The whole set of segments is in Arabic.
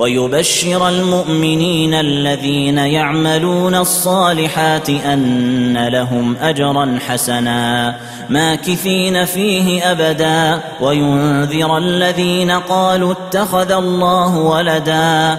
ويبشر المؤمنين الذين يعملون الصالحات أن لهم أجرا حسنا ماكثين فيه أبدا وينذر الذين قالوا اتخذ الله ولدا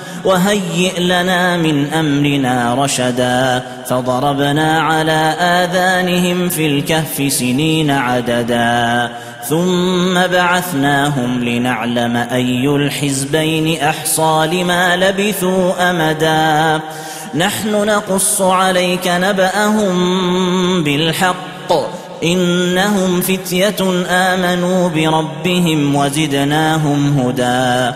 وهيئ لنا من أمرنا رشدا فضربنا على آذانهم في الكهف سنين عددا ثم بعثناهم لنعلم أي الحزبين أحصى لما لبثوا أمدا نحن نقص عليك نبأهم بالحق إنهم فتية آمنوا بربهم وزدناهم هدى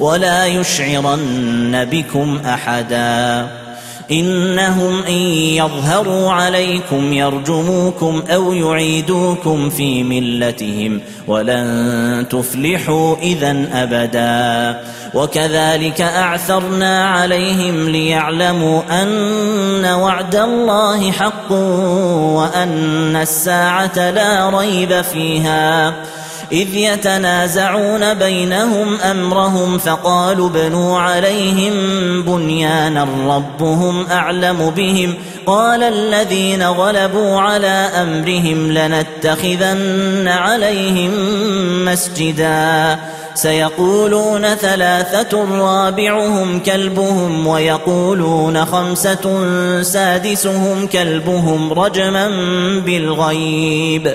ولا يشعرن بكم أحدا. إنهم إن يظهروا عليكم يرجموكم أو يعيدوكم في ملتهم ولن تفلحوا اذا أبدا. وكذلك أعثرنا عليهم ليعلموا أن وعد الله حق وأن الساعة لا ريب فيها. إذ يتنازعون بينهم أمرهم فقالوا بنوا عليهم بنيانا ربهم أعلم بهم قال الذين غلبوا على أمرهم لنتخذن عليهم مسجدا سيقولون ثلاثة رابعهم كلبهم ويقولون خمسة سادسهم كلبهم رجما بالغيب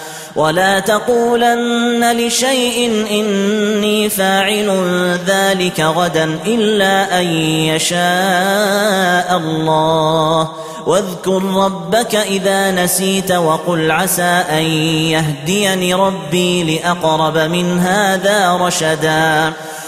ولا تقولن لشيء إني فاعل ذلك غدا إلا أن يشاء الله. واذكر ربك إذا نسيت وقل عسى أن يهديني ربي لأقرب من هذا رشدا.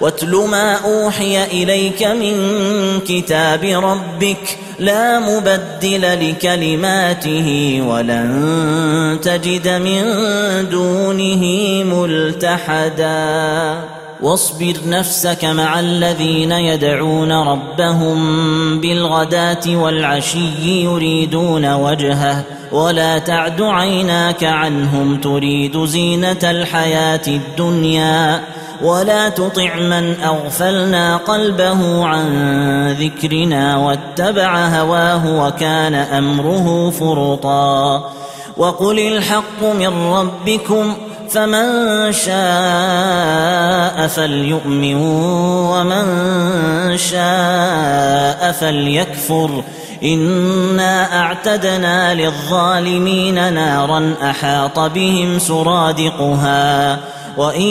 واتل ما أوحي إليك من كتاب ربك لا مبدل لكلماته ولن تجد من دونه ملتحدا. واصبر نفسك مع الذين يدعون ربهم بالغداة والعشي يريدون وجهه ولا تعد عيناك عنهم تريد زينة الحياة الدنيا. ولا تطع من أغفلنا قلبه عن ذكرنا واتبع هواه وكان أمره فرطا. وقل الحق من ربكم فمن شاء فليؤمن ومن شاء فليكفر. إنا أعتدنا للظالمين نارا أحاط بهم سرادقها. وإن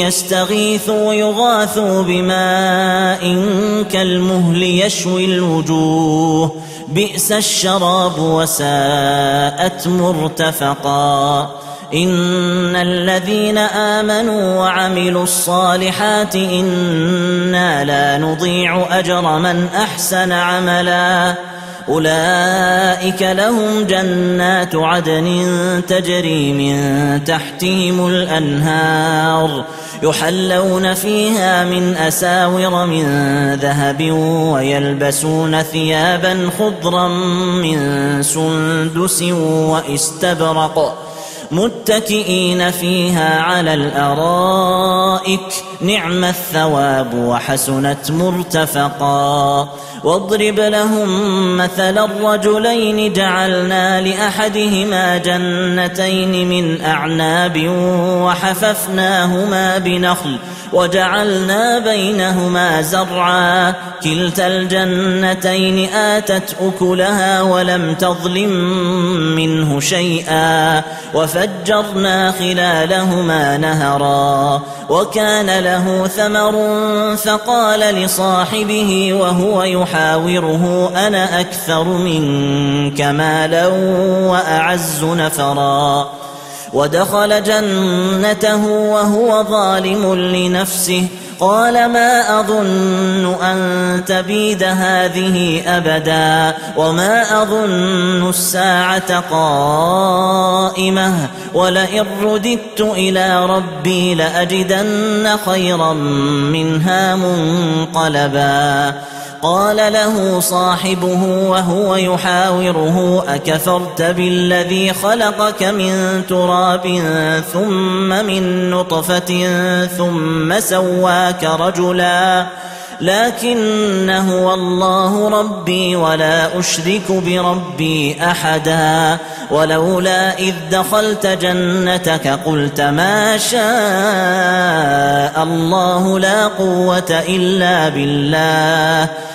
يستغيثوا يغاثوا بماء كالمهل يشوي الوجوه. بئس الشراب وساءت مرتفقا. إن الذين آمنوا وعملوا الصالحات إنا لا نضيع أجر من أحسن عملا. أولئك لهم جنات عدن تجري من تحتهم الأنهار يحلون فيها من أساور من ذهب ويلبسون ثيابا خضرا من سندس وإستبرق متكئين فيها على الأرائك نعم الثواب وحسنت مرتفقا. واضرب لهم مثل الرجلين جعلنا لأحدهما جنتين من أعناب وحففناهما بنخل وجعلنا بينهما زرعا. كلتا الجنتين آتت أكلها ولم تظلم منه شيئا. وفجرنا خلالهما نهرا وكان له ثمر فقال لصاحبه وهو يحاوره أنا أكثر منك مالا وأعز نفرا. ودخل جنته وهو ظالم لنفسه قال ما أظن أن تبيد هذه أبدا وما أظن الساعة قائمة ولئن رددت إلى ربي لأجدن خيرا منها منقلبا قال له صاحبه وهو يحاوره أكفرت بالذي خلقك من تراب ثم من نطفة ثم سواك رجلا؟ لكن هو الله ربي ولا أشرك بربي أحدا. ولولا إذ دخلت جنتك قلت ما شاء الله لا قوة إلا بالله.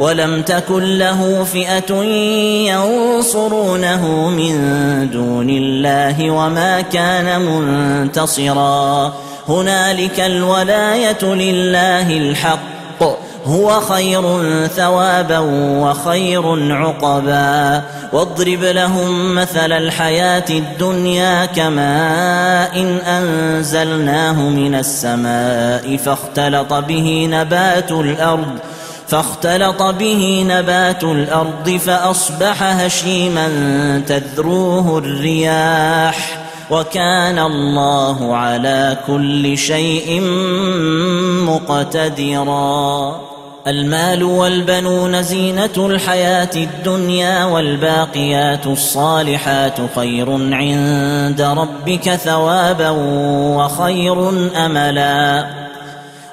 ولم تكن له فئة ينصرونه من دون الله وما كان منتصرا. هنالك الولاية لله الحق. هو خير ثوابا وخير عقبا. واضرب لهم مثل الحياة الدنيا كماء إن أنزلناه من السماء فاختلط به نبات الأرض. فاختلط به نبات الأرض فأصبح هشيما تذروه الرياح وكان الله على كل شيء مقتدرا. المال والبنون زينة الحياة الدنيا والباقيات الصالحات خير عند ربك ثوابا وخير أملا.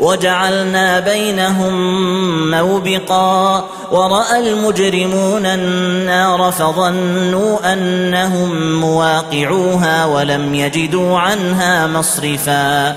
وجعلنا بينهم موبقا ورأى المجرمون النار فظنوا أنهم مواقعوها ولم يجدوا عنها مصرفا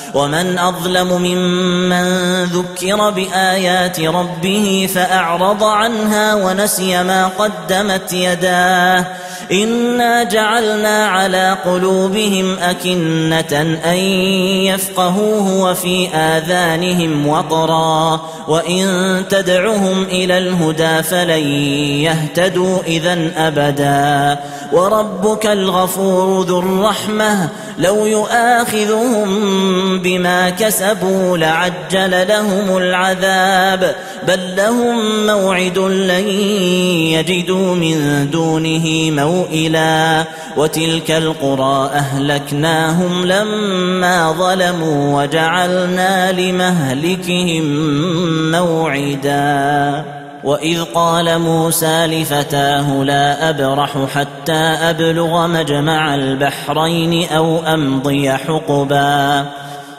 ومن أظلم ممن ذكر بآيات ربه فأعرض عنها ونسي ما قدمت يداه. إنا جعلنا على قلوبهم أكنة أن يفقهوه وفي آذانهم وقرا. وإن تدعهم إلى الهدى فلن يهتدوا إذا أبدا. وربك الغفور ذو الرحمة. لو يؤاخذهم بما كسبوا لعجل لهم العذاب. بل لهم موعد لن يجدوا من دونه موئلا. وتلك القرى أهلكناهم لما ظلموا وجعلنا لمهلكهم موعدا. وإذ قال موسى لفتاه لا أبرح حتى أبلغ مجمع البحرين أو أمضي حقبا.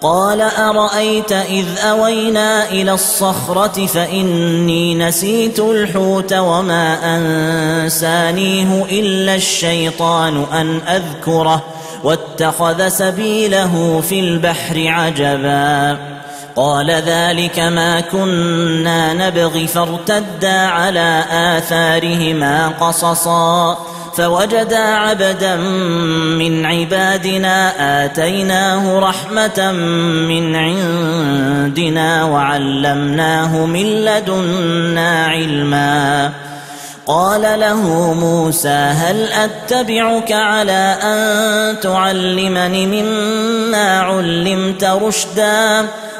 قال أرأيت إذ أوينا إلى الصخرة فإني نسيت الحوت وما أنسانيه إلا الشيطان أن أذكره واتخذ سبيله في البحر عجبا. قال ذلك ما كنا نبغي فارتدا على آثارهما قصصا. فوجدا عبدا من عبادنا آتيناه رحمة من عندنا وعلمناه من لدنا علما. قال له موسى هل أتبعك على أن تعلمني مما علمت رشدا؟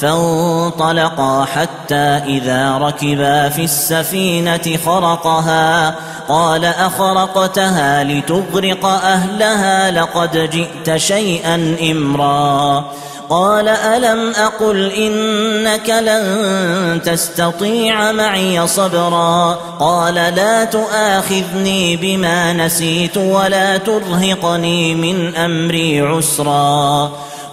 فانطلقا حتى إذا ركبا في السفينة خرقها. قال أخرقتها لتغرق أهلها لقد جئت شيئا إمرا. قال ألم أقل إنك لن تستطيع معي صبرا. قال لا تؤاخذني بما نسيت ولا ترهقني من أمري عسرا.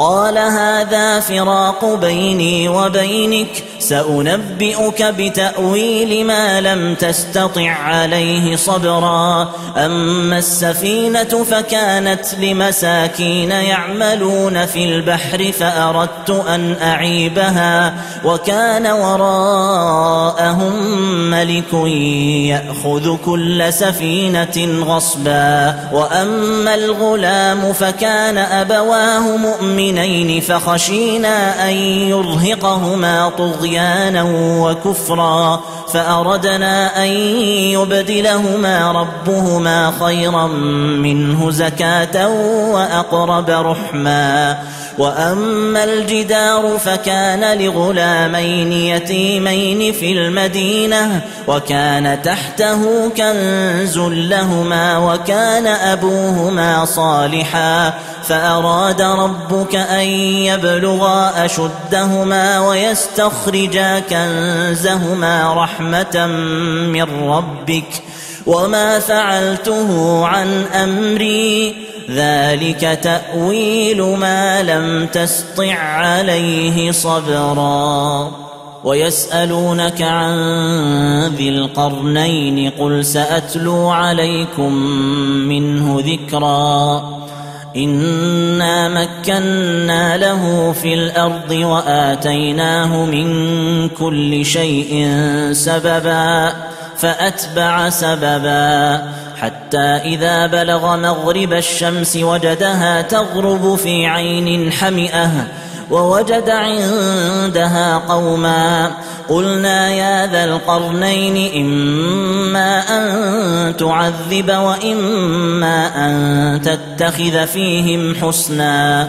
قال هذا فراق بيني وبينك سأنبئك بتأويل ما لم تستطع عليه صبرا. أما السفينة فكانت لمساكين يعملون في البحر فأردت أن أعيبها وكان وراءهم ملك يأخذ كل سفينة غصبا. وأما الغلام فكان أبواه مؤمنين فخشينا أن يرهقهما طغيانا وكفرا فأردنا أن يبدلهما ربهما خيرا منه زكاة وأقرب رحما وأما الجدار فكان لغلامين يتيمين في المدينة وكان تحته كنز لهما وكان أبوهما صالحا فأراد ربك أن يبلغا أشدهما ويستخرجا كنزهما رحمة من ربك وما فعلته عن أمري. ذلك تأويل ما لم تسطع عليه صبرا. ويسألونك عن ذي القرنين قل سأتلو عليكم منه ذكرا. انا مكنا له في الأرض واتيناه من كل شيء سببا فاتبع سببا حتى اذا بلغ مغرب الشمس وجدها تغرب في عين حمئه ووجد عندها قوما. قلنا يا ذا القرنين إما أن تعذب وإما أن تتخذ فيهم حسنا.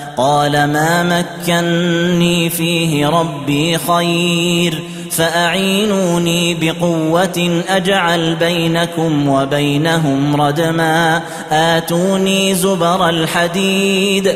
قال ما مكني فيه ربي خير فأعينوني بقوة أجعل بينكم وبينهم ردما آتوني زبر الحديد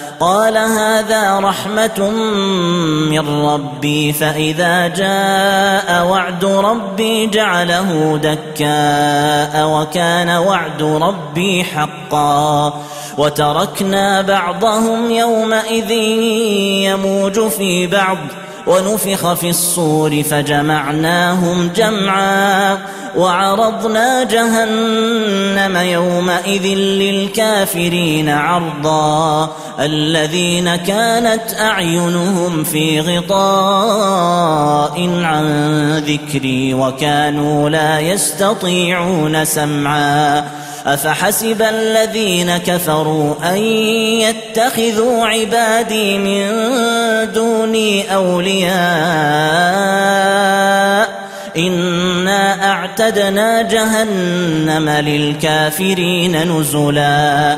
قال هذا رحمة من ربي فإذا جاء وعد ربي جعله دكاء وكان وعد ربي حقا. وتركنا بعضهم يومئذ يموج في بعض. ونفخ في الصور فجمعناهم جمعا وعرضنا جهنم يومئذ للكافرين عرضا الذين كانت أعينهم في غطاء عن ذكري وكانوا لا يستطيعون سمعا أفحسب الذين كفروا أن يتخذوا عبادي من دوني أولياء؟ إنا أعتدنا جهنم للكافرين نزلا.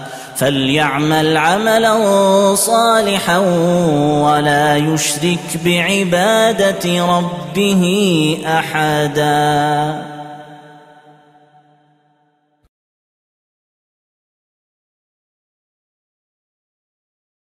فليعمل عملا صالحا ولا يشرك بعبادة ربه أحدا.